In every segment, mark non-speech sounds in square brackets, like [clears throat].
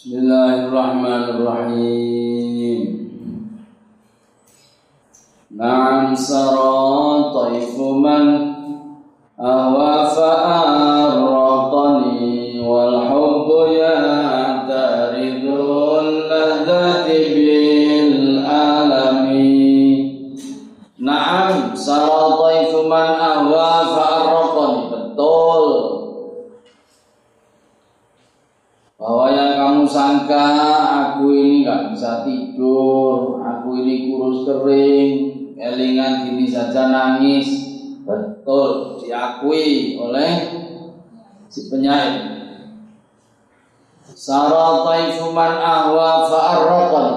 Bismillahirrahmanirrahim. Na'am sara taifu man ahwa fa'arraqani wal hubbu ya'taridul sangka aku ini nggak bisa tidur, aku ini kurus kering, elingan gini saja nangis, betul diakui oleh si penyair. Sara taifuman ahwa fa'arraqan.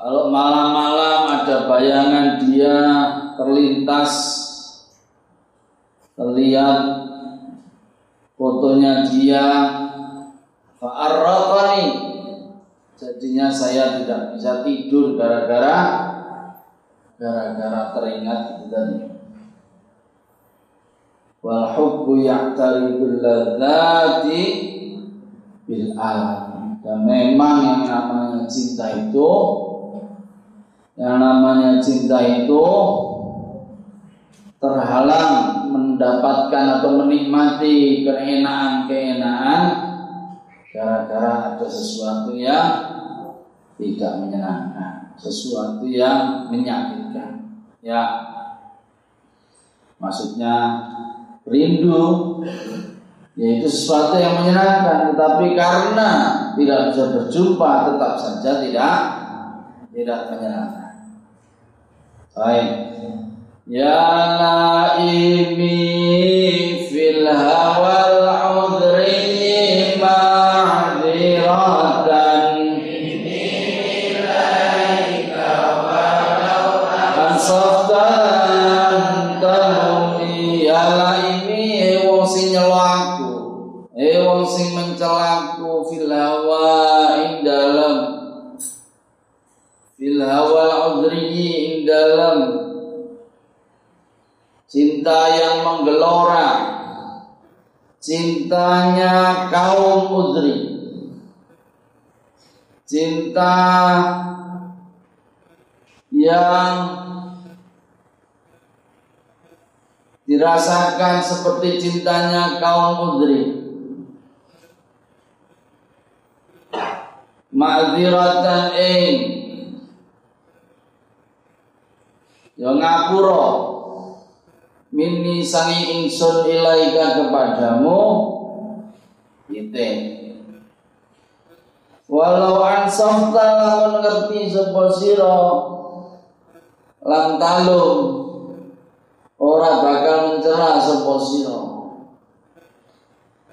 Kalau malam-malam ada bayangan dia terlintas terlihat fotonya dia fa'arraqani. Jadinya saya tidak bisa tidur gara-gara gara-gara teringat itu tadi. Wal hubbu ya'taridul dan memang yang namanya cinta itu yang namanya cinta itu terhalang mendapatkan atau menikmati keenaan-keenaan gara-gara ada sesuatu yang tidak menyenangkan, sesuatu yang menyakitkan. Ya, maksudnya rindu yaitu sesuatu yang menyenangkan, tetapi karena tidak bisa berjumpa tetap saja tidak tidak menyenangkan. Baik. Ya laimi fil hawal cinta yang menggelora, cintanya kaum udri, cinta yang dirasakan seperti cintanya kaum udri. Ma'ziratan ing Ya ngapura Minni sangi ingsun ilaika kepadamu. Ite Walau ansafta lamun ngerti sapa sira lan talum ora bakal mencela sapa sira.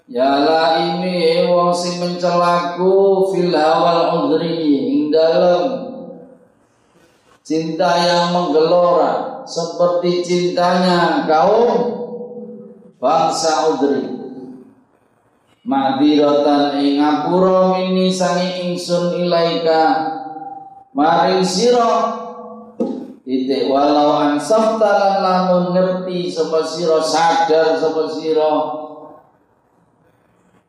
Ya la ini wong sing mencelaku fil hawal udri ing cinta yang menggelora seperti cintanya kaum bangsa udri. Madiratan ing mini sangi ingsun ilaika. Maring sira titik walau ansafta lan lamun ngerti sapa sira sadar sapa sira.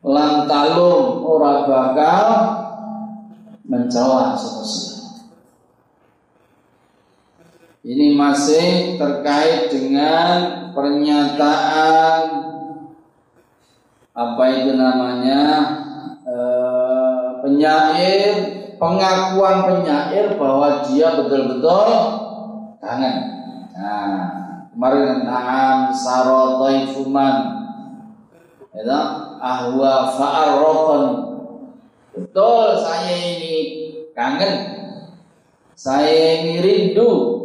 Lan talum ora bakal mencela sapa sira ini masih terkait dengan pernyataan apa itu namanya e, penyair, pengakuan penyair bahwa dia betul-betul kangen. Nah, kemarin na'am sarotaifuman itu ahwa fa'arrokon betul saya ini kangen. Saya ini rindu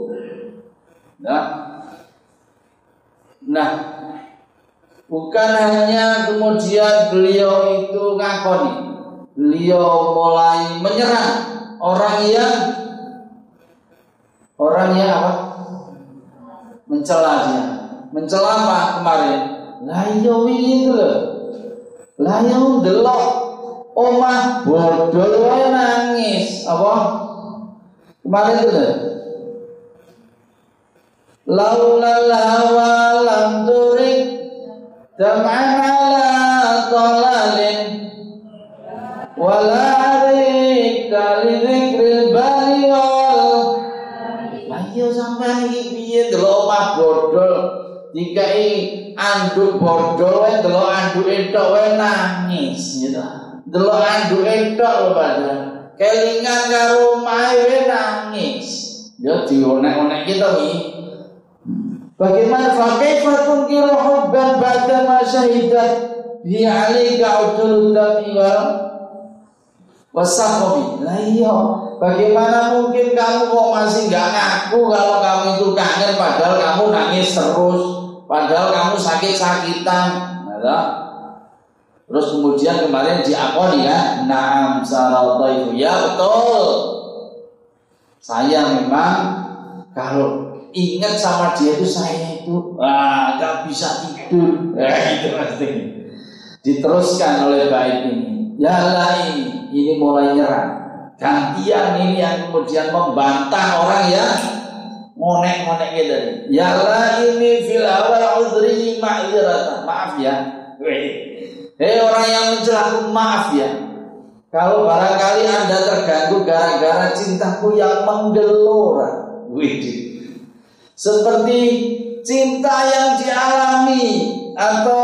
Nah, nah bukan hanya kemudian beliau itu ngakoni, beliau mulai menyerang orang yang orang yang apa? Mencela dia. Mencela apa kemarin? Lah iya itu loh. Lah iya delok omah bodoh nangis apa? Kemarin itu. Laulal hawa lam turik Dam'an ala talalin wala rika li wal Ayo sampean iki piye delok omah bodol dikai anduk bodol wae delok anduke tok wae nangis gitu. Delok anduke tok lho padahal. Kelingan karo omahe nangis. Ya dionek-onek kita iki. Bagaimana fakaifa tunkiru hubban ba'da ma syahidat bi alika udul dami wal wasakobi. Lah iya, bagaimana mungkin kamu kok masih nggak ngaku kalau kamu itu kangen padahal kamu nangis terus, padahal kamu sakit-sakitan. Nah, Terus kemudian kemarin diakoni ya, naam salataifu ya betul. Saya memang kalau ingat sama dia itu saya itu ah nggak bisa tidur, nah, itu pasti. Diteruskan oleh baik ini, ya ini, ini mulai nyerang. Gantian ini yang kemudian membantah orang ya ngonek-ngonek gitu. Ya ini fil awal udri ma'iratan. Maaf ya. Hei orang yang mencela maaf ya. Kalau barangkali Anda terganggu gara-gara cintaku yang menggelora. Widih. Seperti cinta yang dialami atau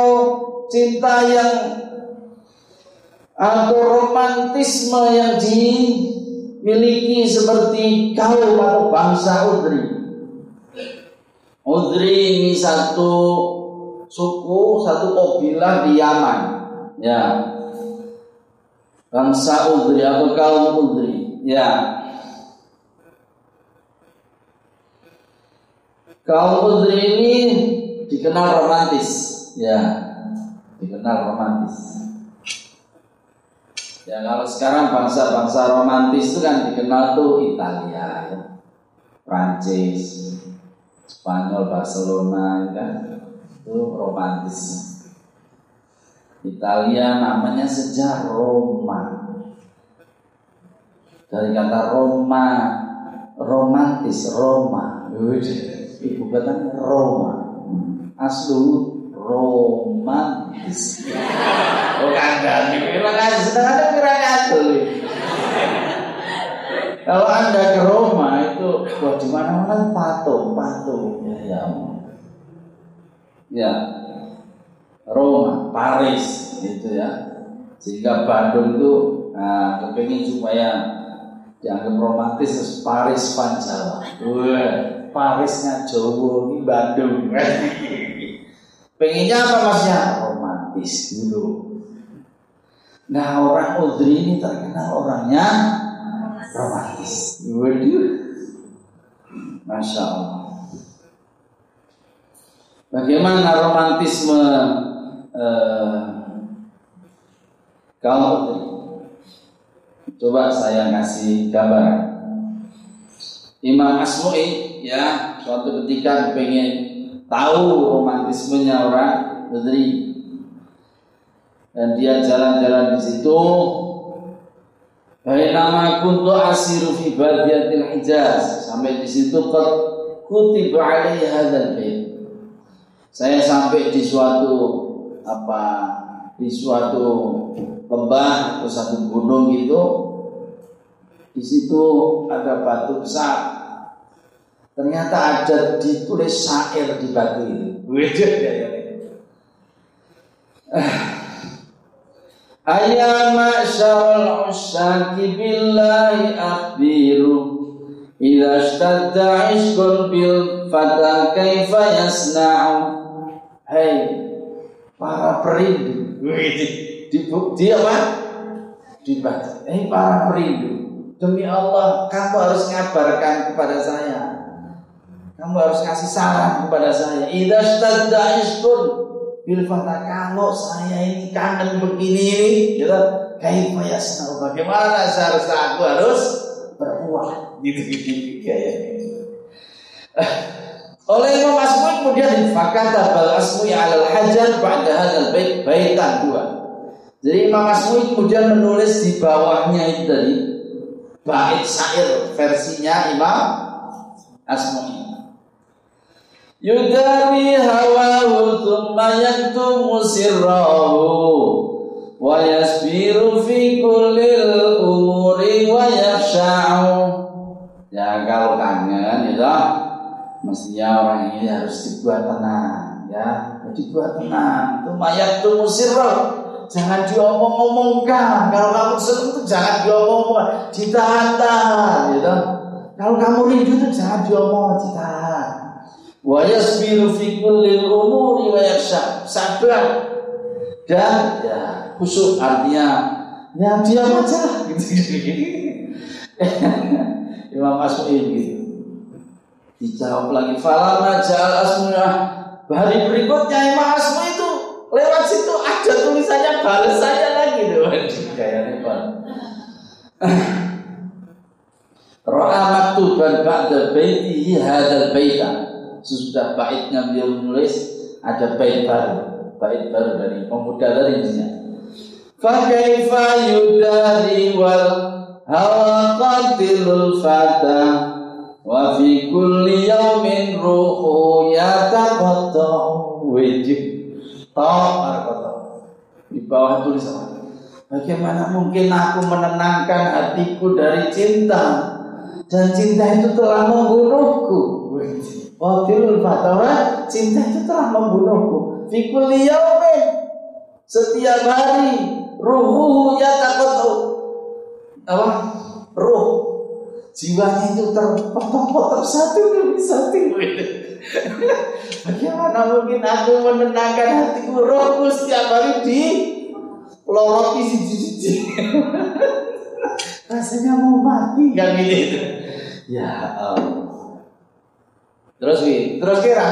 cinta yang atau romantisme yang dimiliki seperti kaum atau bangsa Udri. Udri ini satu suku, satu kabilah di Yaman. Ya. Bangsa Udri atau kaum Udri. Ya. Kaum Udri ini dikenal romantis. Ya. Dikenal romantis. Ya kalau sekarang bangsa-bangsa romantis itu kan dikenal tuh Italia, ya. Prancis, Spanyol, Barcelona, ya kan itu romantis. Italia namanya sejak Roma. Dari kata Roma, romantis, Roma. Ibu kata Roma. Aslu romantis. Oh kandang, terima kasih. Sedang ada kira Kalau anda ke Roma itu, wah di mana mana patung, patung. Ya, ya, ya. Roma, Paris, gitu ya. Sehingga Bandung itu nah, kepingin supaya dianggap romantis terus Paris Panjawa. Wah, Parisnya Jawa ini Bandung. Pengennya apa masnya? Romantis dulu. Nah orang Udri ini terkenal orangnya romantis. Waduh, masya Allah. Bagaimana romantisme eh, kaum Udri? Coba saya kasih gambar. Imam Asmu'i ya suatu ketika pengen tahu romantismenya orang Udri dan dia jalan-jalan di situ Bainama kuntu asiru fi badiyatil Hijaz sampai di situ kutiba alaihi hadzal bait. Saya sampai di suatu apa di suatu lembah atau satu gunung gitu. Di situ ada batu besar. Ternyata ada ditulis syair di batu itu. [laughs] Ayya ma'syarul usyaki billahi akhbiru Idza ishtadda ishkun bil fata kaifa yasna'u. Hei para perindu. Di, di apa? Di batu. Hei para perindu. Demi Allah kamu harus ngabarkan kepada saya Kamu harus kasih saran kepada saya. Idza ishtadda ishkun bil kalau saya ini kangen begini ini gitu kaifa yasnau? Bagaimana seharusnya aku harus berbuat? Gitu gitu kayak oleh Imam Asmud kemudian fakata bal asmi alal hajar pada hadzal bait baitan dua. Jadi Imam Asmud kemudian menulis di bawahnya itu tadi bait syair versinya Imam Asmud Yudawi hawahu thumma yaktumu sirrahu wa yasbiru fi kullil umuri wa yakhsha'u. Ya kalau kangen ya mestinya orang ini harus dibuat tenang ya. Dibuat tenang. Itu mayat tuh musirah jangan diomong-omongkan. Kalau kamu senang itu jangan diomong-omongkan. Ditahan gitu kalau kamu rindu itu jangan diomong ditahan wa yasbiru fi kulli umuri wa yakhsha. Sabar. Dan ya khusyuk artinya ya diam aja. Lah [laughs] gitu. Imam Asmu'in gitu dijawab lagi falama ja'al asmu'ah hari berikutnya Imam Asmu itu lewat situ ada tulisannya balas saya lagi tuh [laughs] kayak repot. [laughs] Ra'a maktuban ba'da baitihi hadal baita sesudah baitnya beliau menulis ada bait baru. Bait baru dari pemuda tadi. Misalnya Fakaifa yudari wal hawa qatilul fata wa fi kulli yaumin ruhu yataqatta wajib ta di bawah tulisan Bagaimana mungkin aku menenangkan hatiku dari cinta? Dan cinta itu telah membunuhku. Qatilul fatwa cinta itu telah membunuhku. Fikul yaumin setiap hari ruhu ya takut apa? Ruh. Jiwanya itu terpotong-potong satu demi satu. Bagaimana mungkin aku menenangkan hatiku? Rohku setiap hari di loroti siji-siji. Rasanya mau mati. Kan gitu. Ya Allah Terus wi, terus kira.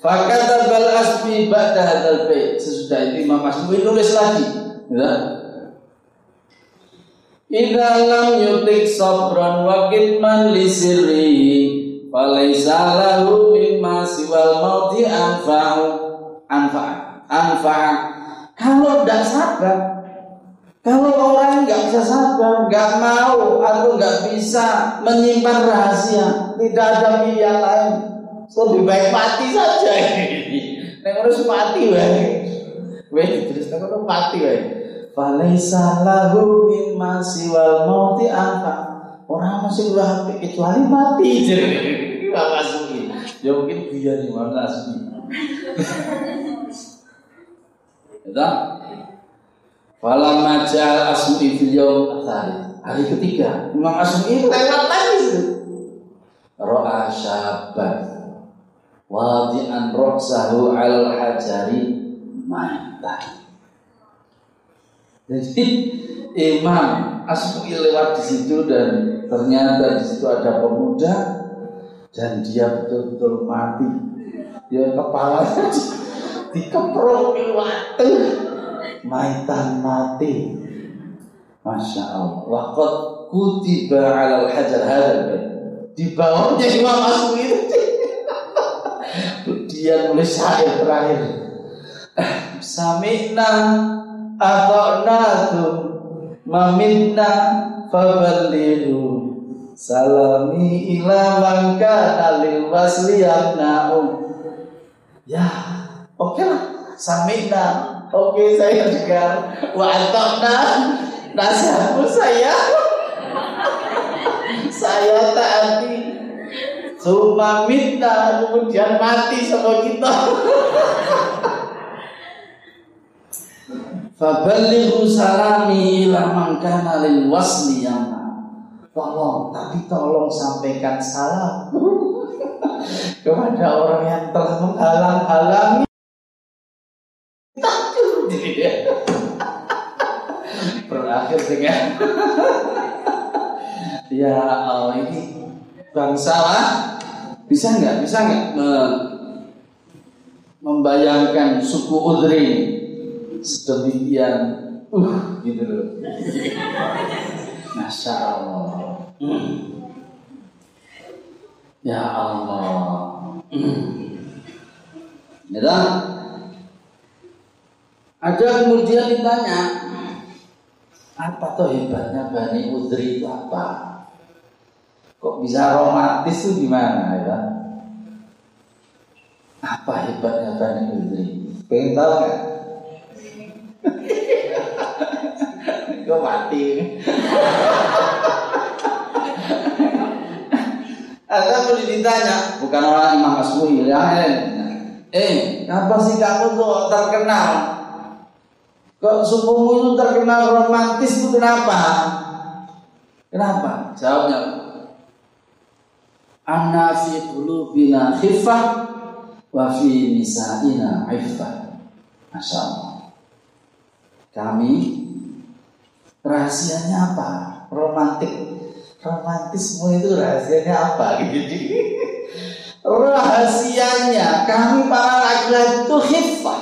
Fakata bal asfi ba'da hadal bait. Sesudah itu Imam Asmi nulis lagi. Ya. Idza lam yutik sabran wa kitman li sirri falaisa lahu mimma siwal mauti anfa'u anfa' anfa' kalau tidak sabar kalau orang nggak bisa sabar, nggak mau atau nggak bisa menyimpan rahasia, tidak ada pilihan lain, lebih baik mati saja. [laughs] Neng harus mati wae. Wae terus neng harus mati wae. Falaisa lahu mimma siwal mauti angka. Orang masih udah kecuali mati. Jadi [laughs] Bapak Suki. Ya mungkin biar di mana Suki. [laughs] Ya Falam majal asmi fil yaum Hari ketiga, Imam Asmi lewat lagi. Ro'a syabat wadi'an roksahu al hajari mantah. Jadi Imam Asmi lewat di situ dan ternyata di situ ada pemuda dan dia betul-betul mati. Dia kepalanya dikeprok di maitan mati. Masya Allah. Waqad kutiba alal hajar Di bawahnya Imam itu. [laughs] Dia nulis syair terakhir. Sami'na ata'natum maminna faballiru salami ila man kana lil wasli Ya, oke okay lah. Sami'na Oke saya juga wa antokna nasihatmu saya saya taati Suma minta kemudian mati sama kita. Fabalighu salami ila man kana wasli Tolong, tapi tolong sampaikan salam [laughs] kepada orang yang telah menghalang-halangi Berakhir dengan Ya Allah ini bangsa lah. Bisa nggak? Bisa nggak membayangkan suku Udri sedemikian uh gitu loh. Masya Allah. Ya Allah. Ya ada kemudian ditanya, apa tuh hebatnya Bani Udri itu apa? Kok bisa romantis itu gimana ya? Apa hebatnya Bani Udri? Pengen tahu nggak? [laughs] Kok mati? [laughs] Ada boleh ditanya, bukan orang Imam Asmui ya. Eh, apa sih kamu tuh terkenal? Kok sukumu itu terkenal romantis itu kenapa? Kenapa? Jawabnya, Anna fi qulubina khifah wa fi nisa'ina iffah. Masya Allah. Kami rahasianya apa? Romantik romantisme itu rahasianya apa [laughs] rahasianya kami para laki-laki itu khifah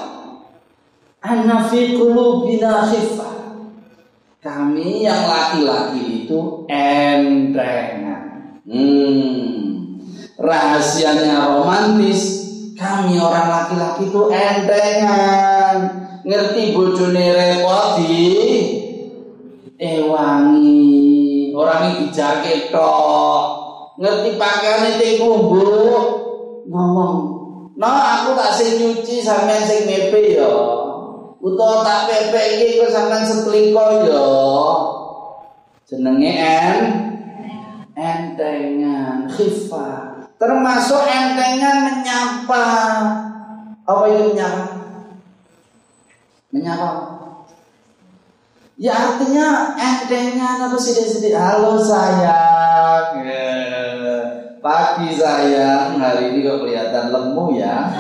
kami yang laki-laki itu entengan hmm. rahasianya romantis. Kami orang laki-laki itu entengan ngerti bojone repot di ewangi. Orang dijake tok. Ngerti pakaian itu bu ngomong no aku tak sing nyuci sampean sing mepe ya utawa tak pepe iki kok sampean setrika ya. Jenenge en? Entengan khifa. Termasuk entengan menyapa. Apa itu menyapa? Menyapa Ya artinya entengnya apa sedih-sedih Halo sayang. Pagi sayang. Hari ini kok kelihatan lemu ya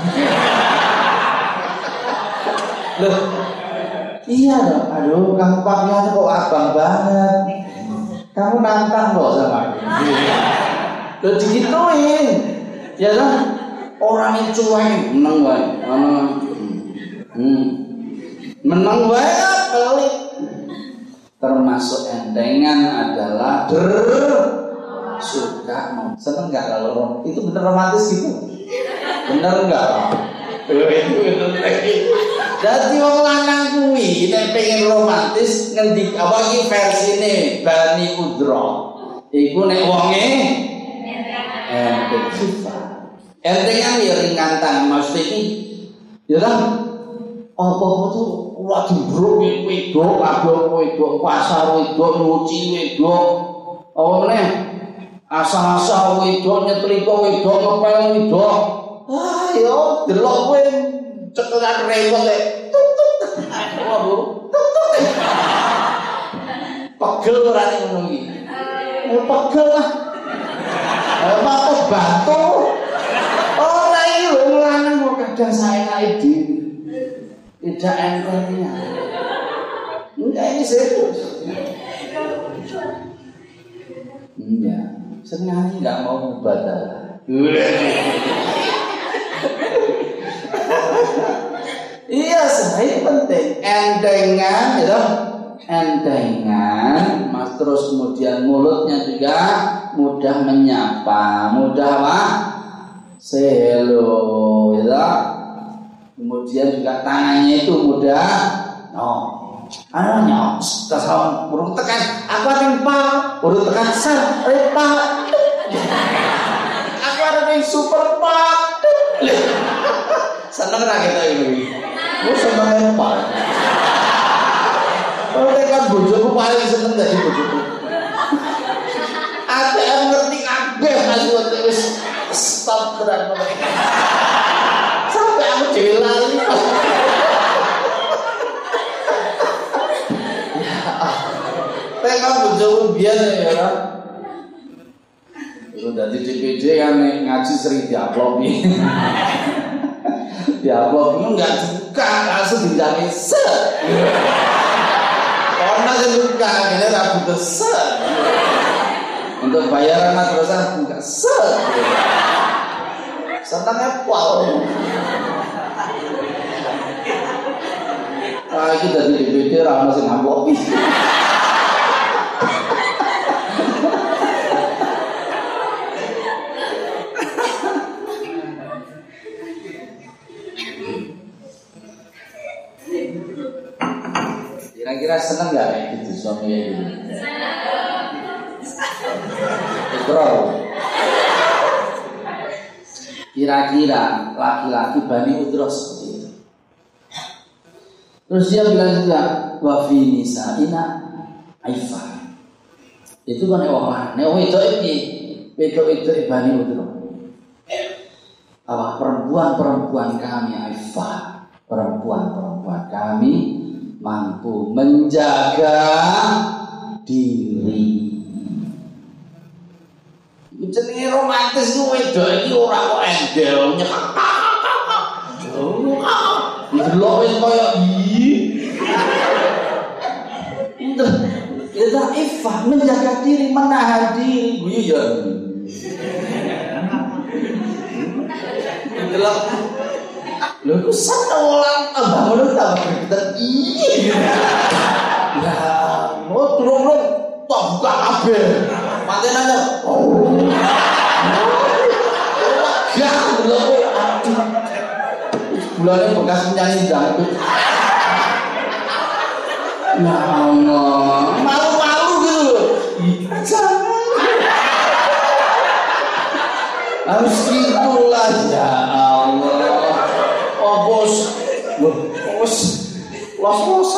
Loh Iya dong. Aduh kamu pakaian kok abang banget. Kamu nantang loh sama aku. Loh digituin. Ya kan Orang itu cuek Menang wae. Hmm. Menang pelit. Termasuk entengan adalah ber suka seneng nggak kalau itu bener romantis gitu? Bener nggak itu jadi wong lanang kuwi nek pengen romantis ngendi apa iki versine Bani Udra iku nek wonge enteng sifat entengan ya ringan tang maksud iki ya kan apa-apa tuh Wah dibruk wedok, kabeh wedok, pasar wedok, nyuci wedok. Apa meneh? Asal-asal wedok nyetrika wedok, ngepel wedok. Wah, yo delok kowe cekelan rewel e. Tuk tuk. Wah, Bu. Tuk tuk. Pegel ora ning ngono iki. Eh pegel lah. Apa bantu? Ora iki lho lanang kok kadang saenake dhewe tidak engkelnya. Enggak ini serius. Iya, sengaja nggak mau ibadah. Iya, saya penting. Endengan, ya endengan, mas terus kemudian mulutnya juga mudah menyapa, mudah apa? Selo, ya Kemudian juga tangannya itu mudah. No. Anaknya, tasawun burung tekan. Aku ada pak, burung tekan sar, repa. Aku yang super pak. Seneng lah kita ini. Gue seneng repa. Kalau tekan bojoku paling seneng dari bojoku. Yang ngerti kabeh masih waktu stop terang sampai aku dewi lali Tengok bojoku biasa ya. Itu dari DPD kan ngaji sering diupload nih. diupload itu nggak suka langsung dijami set. Karena saya suka, ini rabu set. Untuk bayaran madrasah enggak set. Senangnya pol. Ah itu dari DPD ramah sing ngambok. Kira-kira seneng gak kayak gitu suaminya ini? Ikrar. Kira-kira laki-laki Bani Udro seperti itu. Terus dia bilang juga wa fi nisaina aifa. Itu kan lanang, wong itu iki itu itu ibani itu. Apa perempuan-perempuan kami aifa, perempuan-perempuan kami mampu menjaga diri. Jenenge romantis ku wedok iki ora kok endel nyekak. Delok wis koyo iki. Kita ifah menjaga diri, menahan diri, guyu ya. Delok Lho iku sak ulang tambah ngono tambah pinter iki. Ya, mau turun tak buka kabeh. Oh. Ya, delok kowe aduh. Bulane bekas penyanyi dangdut. Ya Allah, malu-malu gitu loh. Jangan. Harus gitulah ya Allah. Oh bos, bos, los-losan.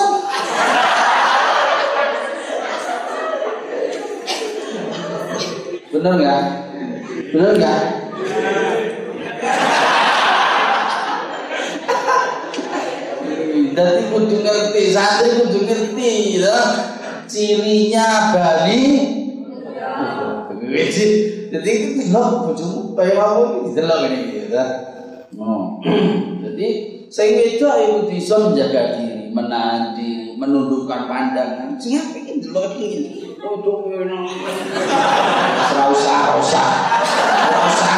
Bener nggak? Bener nggak? Jadi kudu ngerti, santri kudu ngerti, ya. Cirinya Bali. Jadi itu delok bojomu kaya iki delok ini ya. Oh. Jadi sing itu ayo bisa menjaga diri, menahan diri, menundukkan pandangan. Sing apik delok iki. Untuk ora usah, ora usah. Ora usah.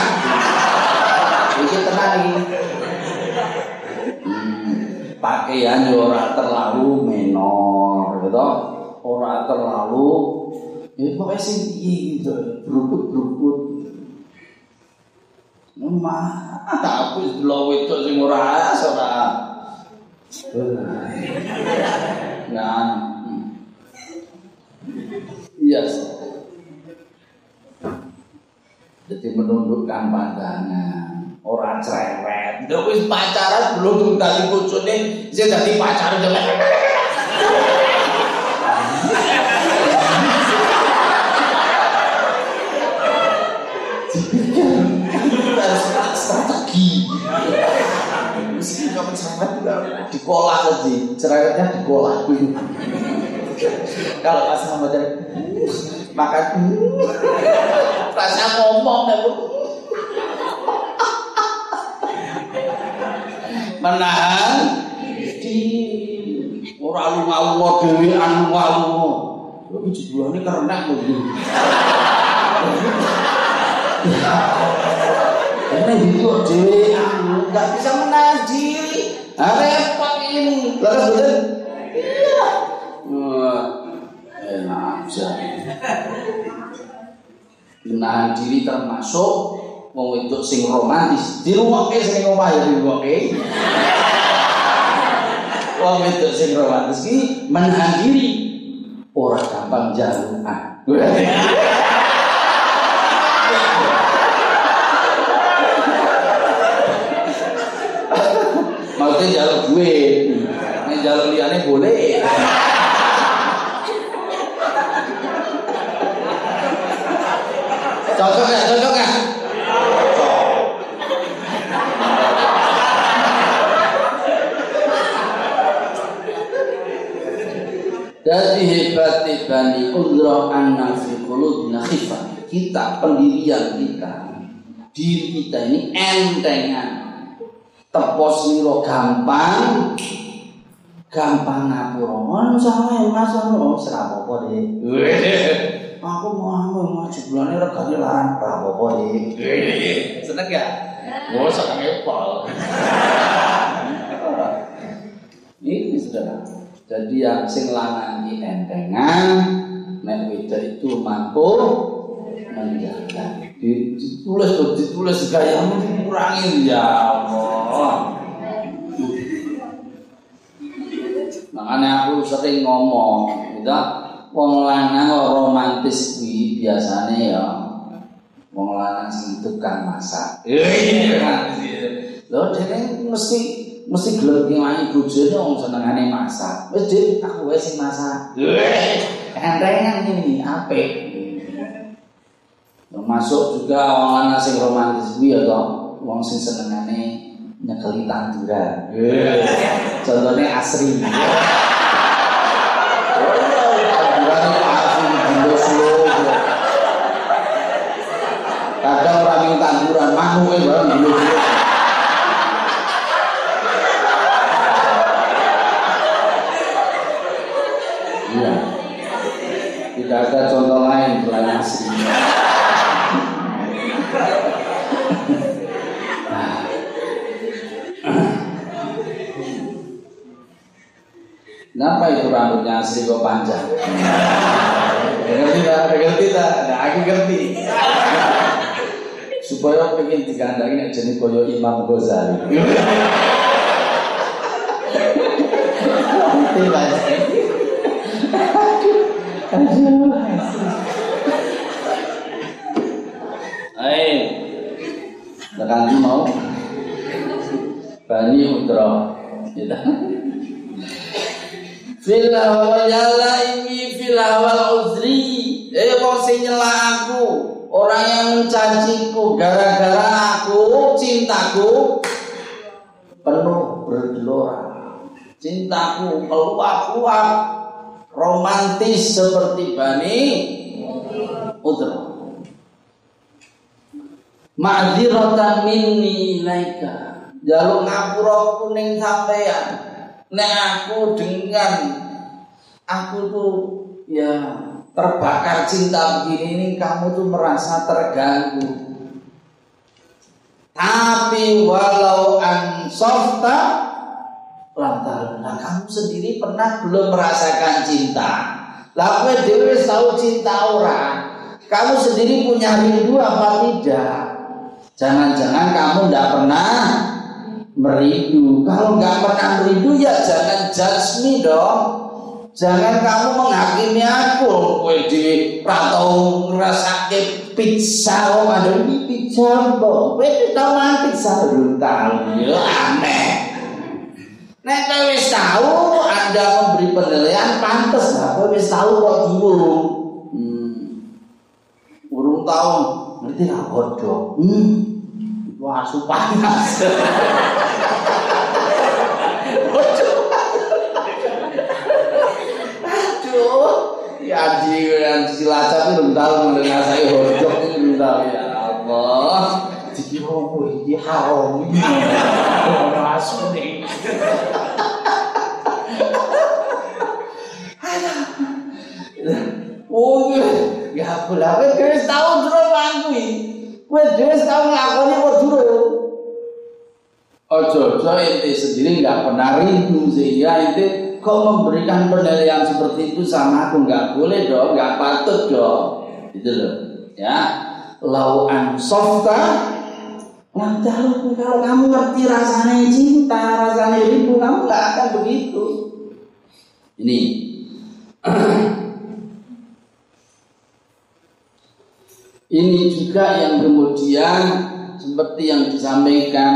Pakaian ora terlalu menor, gitu. Ora terlalu ya pokoknya sing gitu, berukut-berukut. Mah, aku delok wedok sing ora ora. Nah. Iya. Jadi menundukkan pandangan, orang cerewet. Ndok wis pacaran belum dadi bojone, sing dadi pacaran harus strategi. Mesti dikolah aja, cerewetnya dikolah. Kalau pas sama makan rasa ngomong dan menahan di orang lu ngawur dewi anu ngawur. Tapi judulnya karena begitu. Karena dewi anu nggak bisa menahan diri. Repot ini. Lalu betul. Iya. Wah, enak aja. Menahan diri termasuk mau itu sing romantis. Di rumah ke sing ngomah ya di rumah ke. Wong itu sing romantis ki menahan diri. Orang gampang jaluan. Maksudnya jaluk duit. Ini jaluk liane boleh. Cocok ya, cocok ya. Jadi hebat Bani Udra anna fi khifah. Kita pendirian kita diri kita ini entengan. Tepos niro gampang gampang ngapura. Ngono sama Mas ono serapopo deh. Aku mau mau jebulane regane larang rapopo deh. Seneng ya? Oh, seneng epol. [laughs] Ini saudara. Jadi yang sing lanang iki entengan, nek wedok itu mampu menjaga. Ditulis tuh, ditulis gayamu dikurangi ya Allah. Makanya aku sering ngomong, gitu, wong lanang romantis kuwi biasane ya wong lanang sing tukang masak. Lho dene mesti mesti gelem ngewangi bojone wong senengane masak. Wis Dik, aku wae sing masak. Entrengan ini apik. Termasuk juga wong lanang sing romantis kuwi ya toh, wong sing senengane nyekeli tanduran. Contohnya asri. Tanduran itu asri di slow. Kadang orang yang barang dulu. Iya. Tidak ada contoh lain selain asri. Kenapa itu rambutnya asli kok panjang? Ngerti tak? Ngerti tak? Nah, aku ngerti. Supaya pengen digandangin jenis koyo Imam Ghazali. Ayo. Tekan mau. Cintaku keluar-keluar. Romantis seperti Bani Udra. Ma'ziratan minni ilaika. Jaluk ngapura kuning sampean Nek aku dengan aku tuh ya terbakar cinta begini ini kamu tuh merasa terganggu. Tapi walau ansofta lantar, nah kamu sendiri pernah belum merasakan cinta. Lalu dewi tahu cinta orang. Kamu sendiri punya rindu apa tidak? Jangan-jangan kamu tidak pernah merindu. Kalau nggak pernah merindu ya jangan judge me dong. Jangan kamu menghakimi aku. Kowe di ratau ngrasake pizza kok ada ini pizza mbok. Kowe tau pizza belum. Ya aneh. Nek kowe tahu Anda memberi penilaian pantas lah. Kowe tahu kok dulu. Hmm. Urung tahu ngerti lah bodoh. Hmm. Wah, asu panas. Aduh. Ya di Cilacap itu belum tahu mendengar saya hojok itu belum tahu ya Allah. Jadi oh ini haram ini. Oh, asu nih. Oh, ya pula, kowe tahu jero kuwi. Kowe dhewe tau nglakoni apa durung? Ojo-ojo ente sendiri nggak pernah rindu sehingga ente kok memberikan penilaian seperti itu sama aku nggak boleh dong, nggak patut dong, gitu loh, ya. Lau ansofta Lantar kalau kamu ngerti rasanya cinta, rasanya rindu, kamu nggak akan begitu. Ini [clears throat] Ini juga yang kemudian seperti yang disampaikan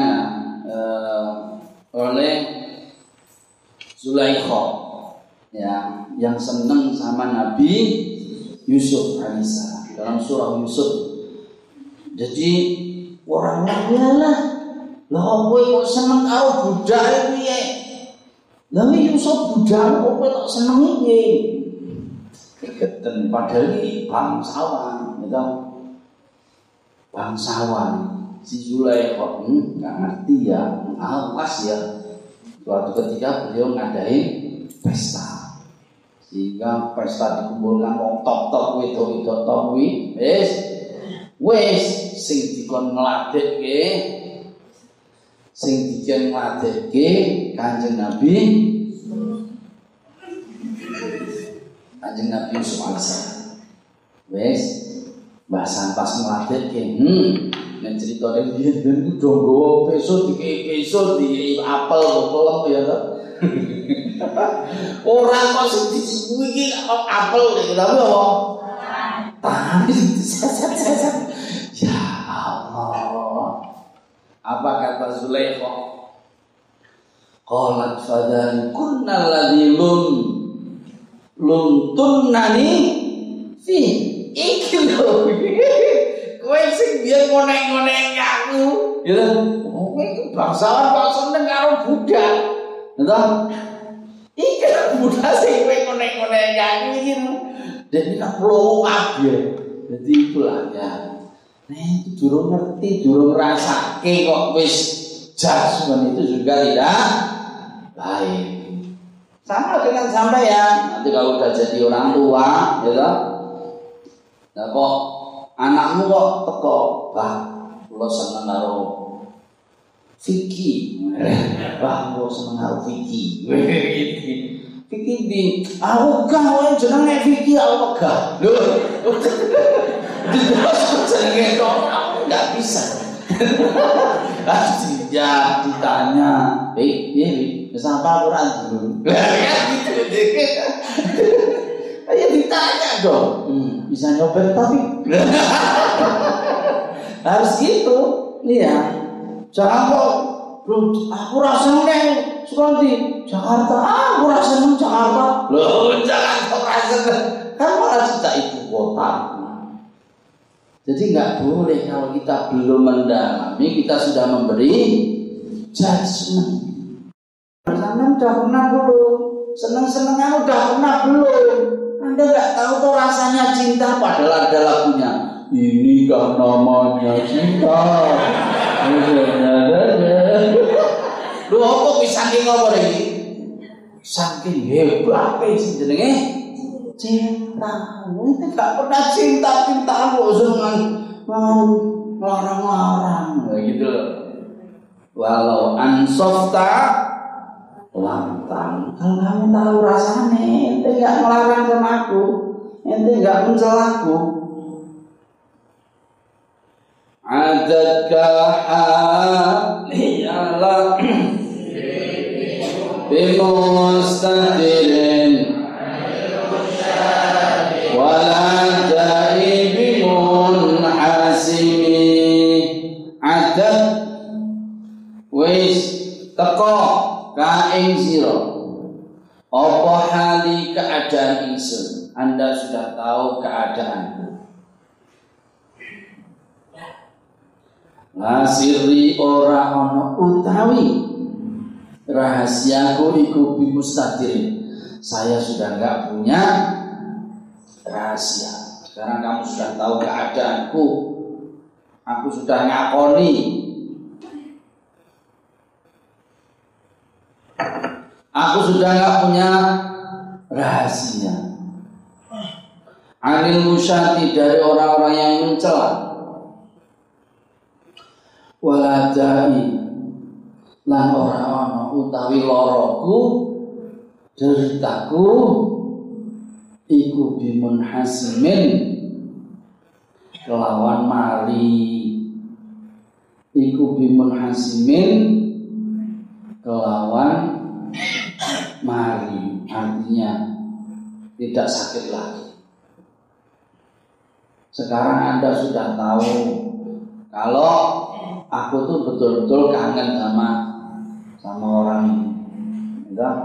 uh, oleh Zulaikha ya yang senang sama Nabi Yusuf alaihissalam dalam surah Yusuf. Jadi orang lain lah lah kowe kok seneng karo budak piye? Lah Yusuf budak kok kowe tak seneng piye? Kegeten padahal iki bangsawan, gitu bangsawan si Zulaikha hmm, nggak ngerti ya awas ya. Suatu ketika beliau ngadain pesta. Sehingga pesta dikumpulkan wong top top itu itu top wi wes wes sing dikon ngladekke sing dikon ngladekke Kanjeng Nabi Kanjeng Nabi Sulaiman. Wes Mbah Santas ngladekke hmm nek critane piye den ku nggawa peso dikek peso dikek apel [laughs] apel ya to. Ora kok sing dikuwi iki apel nek tapi apa? Tahan. [laughs] Tahan. Apa kata Zulaikha? Qalat fadhan kunna ladhi lun Lun nani Fi Iki lho [laughs] Kowe sing biyen ngonek-ngonek aku. Ya kowe bangsawan kok seneng karo budak. Ya Iki budak sing kowe ngonek-ngonek aku iki Dan ini tak perlu kabeh. Jadi itulah ya Nah itu durung ngerti, durung ngerasake kok wis jasman itu juga tidak baik. Sama dengan sampai ya, nanti kalau udah jadi orang tua, ya toh. Nah kok anakmu kok teko, bah, lo seneng karo Vicky, [laughs] bah, lo seneng karo Vicky. [laughs] Vicky di, aku gak jenenge Vicky, aku. Loh, [laughs] Terus jenenge kok nggak bisa. Harus ya ditanya, eh, iya, bisa apa Quran dulu? Ayo ditanya dong, hmm, bisa nyopet tapi harus gitu, iya. Jangan kok, aku rasa neng Sukanti Jakarta, ah, aku rasa neng Jakarta. Loh, kok rasa kan malah cerita ibu kota. Jadi nggak boleh kalau kita belum mendalami kita sudah memberi judgment. Senang udah pernah belum? Seneng-senengan udah pernah belum? Anda nggak tahu tuh rasanya cinta padahal ada lagunya. Ini kan namanya cinta. Lu apa bisa ngomong ini? Saking hebat sih jenenge? Cinta itu gak pernah cinta cinta lu dengan larang-larang. Gitu loh. Walau ansofta lantang. Kalau kamu tahu rasanya ente gak melarang sama aku ente gak mencelaku adadka haliyalah [clears throat] bimustadirin kaing sira apa hali keadaan ingsun Anda sudah tahu keadaanku. Ngasiri ora ono utawi. Rahasiaku iku bimustadirin saya sudah nggak punya rahasia. Sekarang kamu sudah tahu keadaanku. Aku sudah ngakoni Aku sudah nggak punya rahasia. Anil musyati dari orang-orang yang mencela. Waladai lan orang-orang utawi loroku deritaku iku bimun hasimin kelawan mari iku bimun hasimin kelawan mari artinya tidak sakit lagi. Sekarang Anda sudah tahu kalau aku tuh betul-betul kangen sama sama orang ini. Enggak?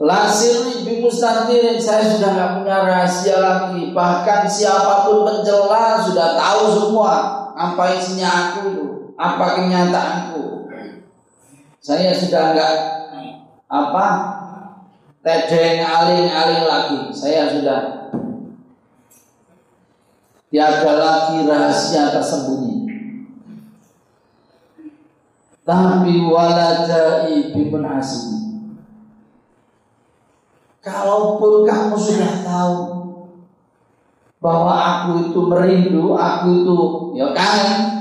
Lasir ibu mustadirin saya sudah nggak punya rahasia lagi. Bahkan siapa pun pencela sudah tahu semua apa isinya aku itu apa kenyataanku. Saya sudah enggak apa tedeng aling-aling lagi. Saya sudah tiada lagi rahasia tersembunyi. Tapi waladai bibun asim. Kalaupun kamu sudah tahu bahwa aku itu merindu, aku itu ya kan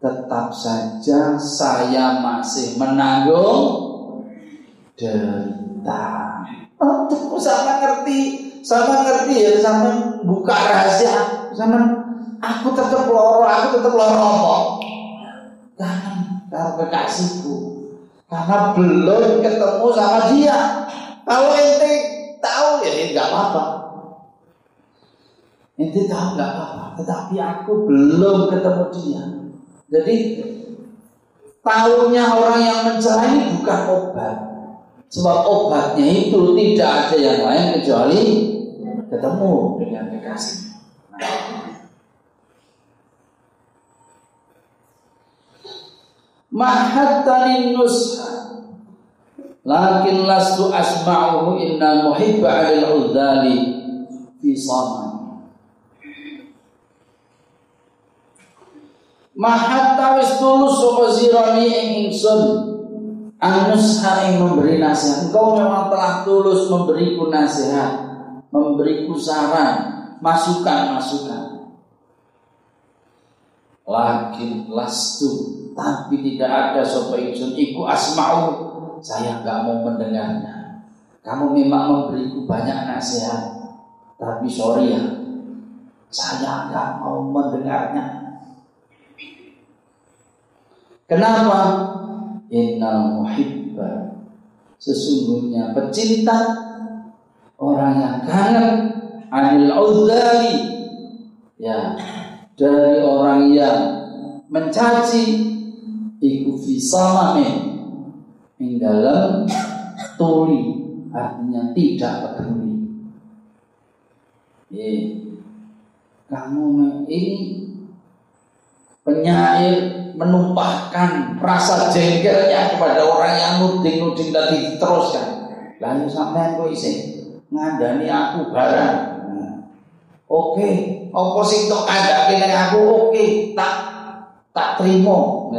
tetap saja saya masih menanggung derita. Oh, sama ngerti, sama ngerti ya, sama buka rahasia, sama aku tetap loro, aku tetap loro apa? Karena karena kekasihku, karena belum ketemu sama dia. Kalau ente tahu ya nggak apa-apa. Ente tahu nggak apa-apa, tetapi aku belum ketemu dia. Jadi tahunya orang yang mencela ini bukan obat. Sebab obatnya itu tidak ada yang lain kecuali ketemu dengan kekasih. Mahattanin nusha Lakin lastu asma'uhu inna muhibba alil udhali fi Mahatta wis tulus sapa sirani ing ingsun. Anus ing memberi nasihat. Engkau memang telah tulus memberiku nasihat Memberiku saran Masukan-masukan. Lakin lastu Tapi tidak ada sopa ingsun. Iku asma'u saya nggak mau mendengarnya. Kamu memang memberiku banyak nasihat, tapi sorry ya, saya nggak mau mendengarnya. Kenapa? Innal muhibba Sesungguhnya pecinta Orang yang kangen Anil uzali Ya Dari orang yang Mencaci Iku fisamamin yang dalam tuli artinya tidak peduli. Eh, kamu ini penyair menumpahkan rasa jengkelnya kepada orang yang nuding-nuding tadi diteruskan. Lalu sampai aku isi ngandani aku barang. Oke, okay. apa sih tok kandake aku oke, tak tak terima.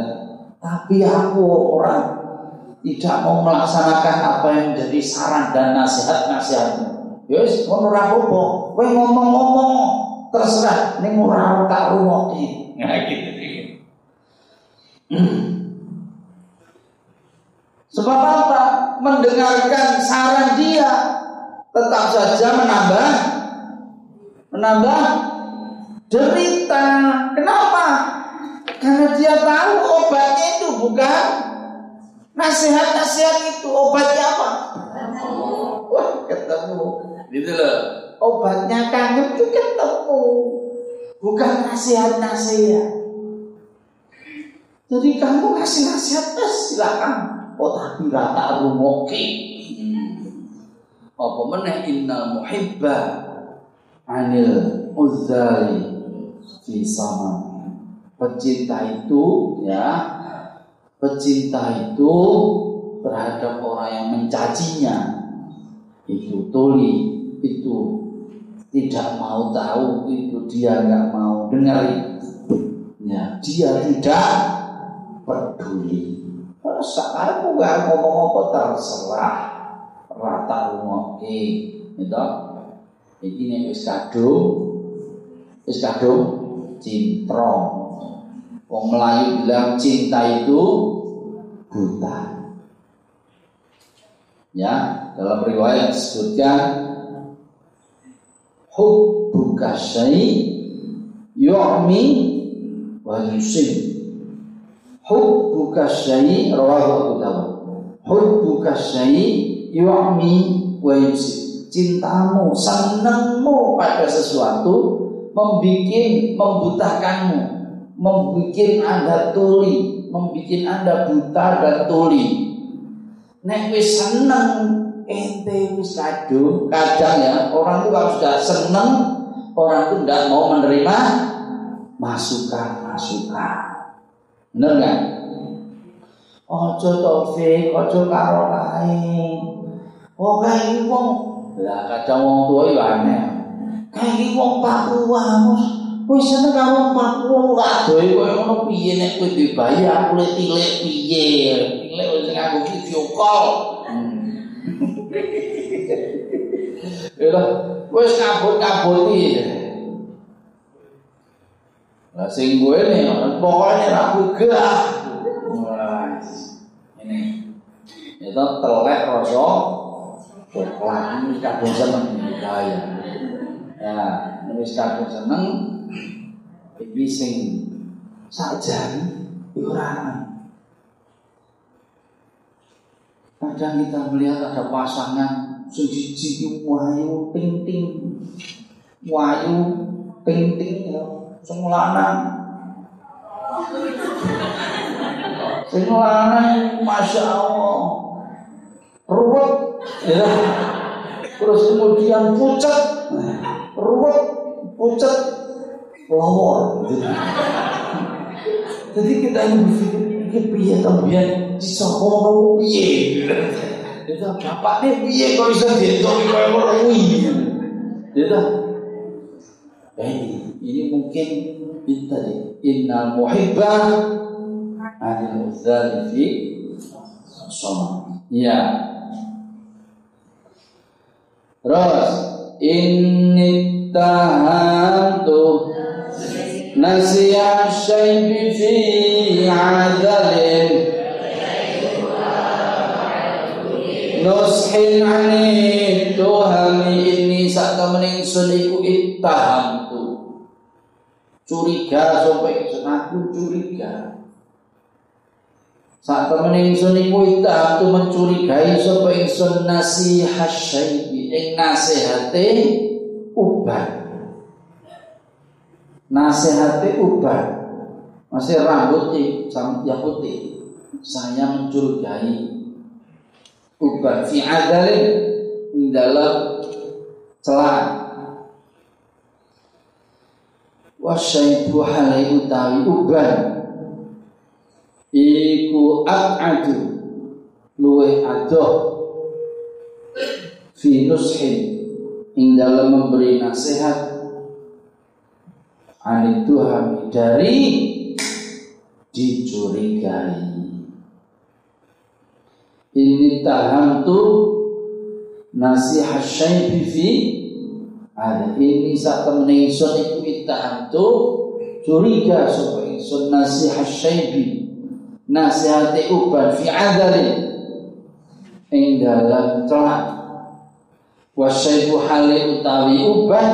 Tapi aku orang tidak mau melaksanakan apa yang menjadi saran dan nasihat-nasihatmu. Yes, ngono ora apa Kowe ngomong-ngomong terserah ning ora tak rungokke. Nah gitu. Sebab apa? Mendengarkan saran dia tetap saja menambah menambah derita. Kenapa? Karena dia tahu obatnya itu bukan Nasihat-nasihat itu obatnya apa? Wah, ketemu. Gitu loh. Obatnya kangen itu ketemu. Bukan nasihat-nasihat. Jadi kamu kasih nasihat tes silakan. Oh tapi rata rumoki. Apa meneh innal muhibba anil uzali fi sama. Pecinta itu ya pecinta itu terhadap orang yang mencacinya itu tuli itu tidak mau tahu itu dia nggak mau dengar ya dia tidak peduli. Saat aku nggak ngomong apa terserah. Rata rumoke itu ini nih wis kadung. Wis kadung cintrong. Wong Melayu bilang cinta itu buta. Ya, dalam riwayat disebutkan hubbuka syai yu'mi wa yusim. Hubbuka syai rawahu Abu Dawud. Hubbuka syai yu'mi wa yusim. Cintamu, senangmu pada sesuatu membikin membutakanmu membuat anda tuli, membuat anda buta dan tuli. Nek wis seneng ente wis kadung, kadang ya orang itu kalau sudah seneng orang itu tidak mau menerima masukan-masukan. Benar nggak? Ojo taufik, ojo karo lain. Oh kayak wong, lah kadang wong tua ya aneh. Kayak wong Papua, Wis seneng karo Papua waduh koyo ngono piye nek kowe dibayi aku lek tilik piye. Tilik wis nganggo video call. Ya wis kabut-kabuti. Lah sing gue nih, pokoknya rabu gah. Ini, itu telek rasa coklat ini seneng ya. Ya, ini kadung seneng. Iki sing sajane ora Kadang kita melihat ada pasangan siji wayu ting ting wayu ting ting ya sing lanang. Sing lanang Masya Allah. Ruwet. Ya. Terus kemudian pucat Ruwet Pucat Lawor gitu. Jadi kita ini berpikir Ini piye? Tambihan Disokono piye? Itu bapaknya piye Kok bisa dihitung Kaya orang Gitu Eh, ini mungkin ini tadi innal muhibbah anil udzali fi Ya. Terus inni tahantu nasiya syaibi fi adalin nushin ani tuhami ini saat temen ingsun iku ittahamtu curiga sampai aku curiga saat temen ingsun iku itu mencurigai sapa ingsun nasihat syaibi ing nasihate uban. Nasihate uban. Masih rambut yang putih. Saya mencurigai uban fi adalin dalam celah wasyaibu halai utawi uban. Iku adu luwe adoh. Fi nushin. Ing dalam memberi nasihat. Anit Tuhan dari dicurigai. Ini taham tu nasihat syaibi fi ada ini saat temen ingsun iku itaham tu curiga supaya ingsun nasihat syaibi. Nasihati uban fi adali ing dalam celak wasyaibu hali utawi uban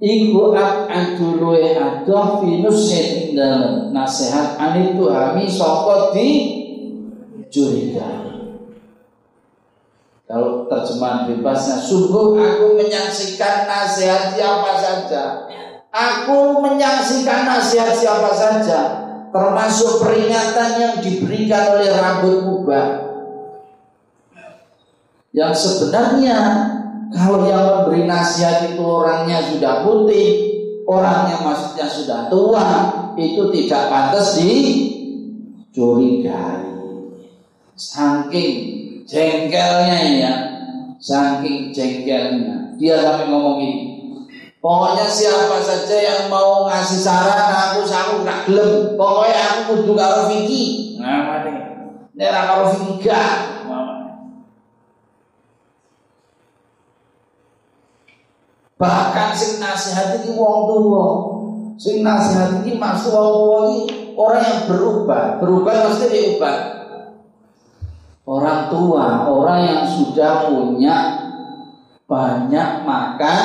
iku ak'adu luwe adoh fi nusin ing dalam nasihat anitu hami sopot di curiga kalau terjemahan bebasnya Sungguh aku menyaksikan nasihat siapa saja. Aku menyaksikan nasihat siapa saja termasuk peringatan yang diberikan oleh rambut kubah. Yang sebenarnya kalau yang memberi nasihat itu orangnya sudah putih orangnya maksudnya sudah tua itu tidak pantas dicurigai saking jengkelnya ya saking jengkelnya dia sampai ngomong ini Pokoknya siapa saja yang mau ngasih saran aku aku gak gelem. Pokoknya aku kudu karo Vicky. Nah, ini. Nek ra karo Vicky gak. Bahkan sing nasihat iki wong tua. Sing nasihat iki maksud wong tua iki orang yang berubah. Berubah mesti diubah. Orang tua, orang yang sudah punya banyak makan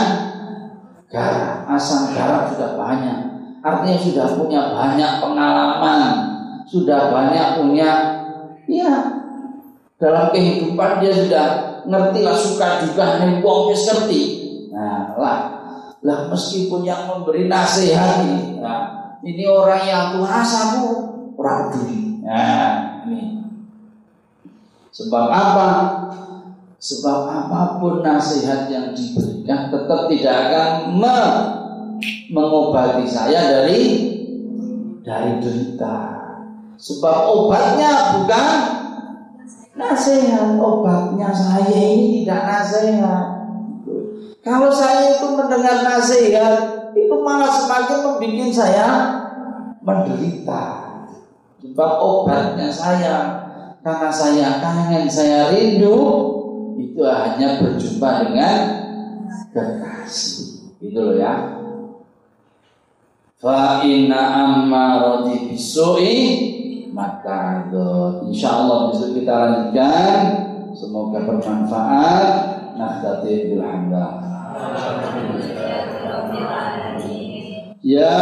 garam, asam garam sudah banyak. Artinya sudah punya banyak pengalaman, sudah banyak punya, ya dalam kehidupan dia sudah ngerti lah suka juga nih wong ngerti. Nah lah, lah meskipun yang memberi nasihat ini, nah, ini orang yang Tuhan samu orang. Nah ini sebab apa? Sebab apa pun nasihat yang diberikan tetap tidak akan me mengobati saya dari dari derita. Sebab obatnya bukan nasihat, obatnya saya ini tidak nasihat. Kalau saya itu mendengar nasihat, itu malah semakin membuat saya menderita. Sebab obatnya saya, karena saya kangen, saya rindu, itu hanya berjumpa dengan kekasih. Itu loh ya. Fa inna ammarati bisu'i maka insya Allah besok kita lanjutkan. Semoga bermanfaat. Nahdati bilhamdulillah. Ya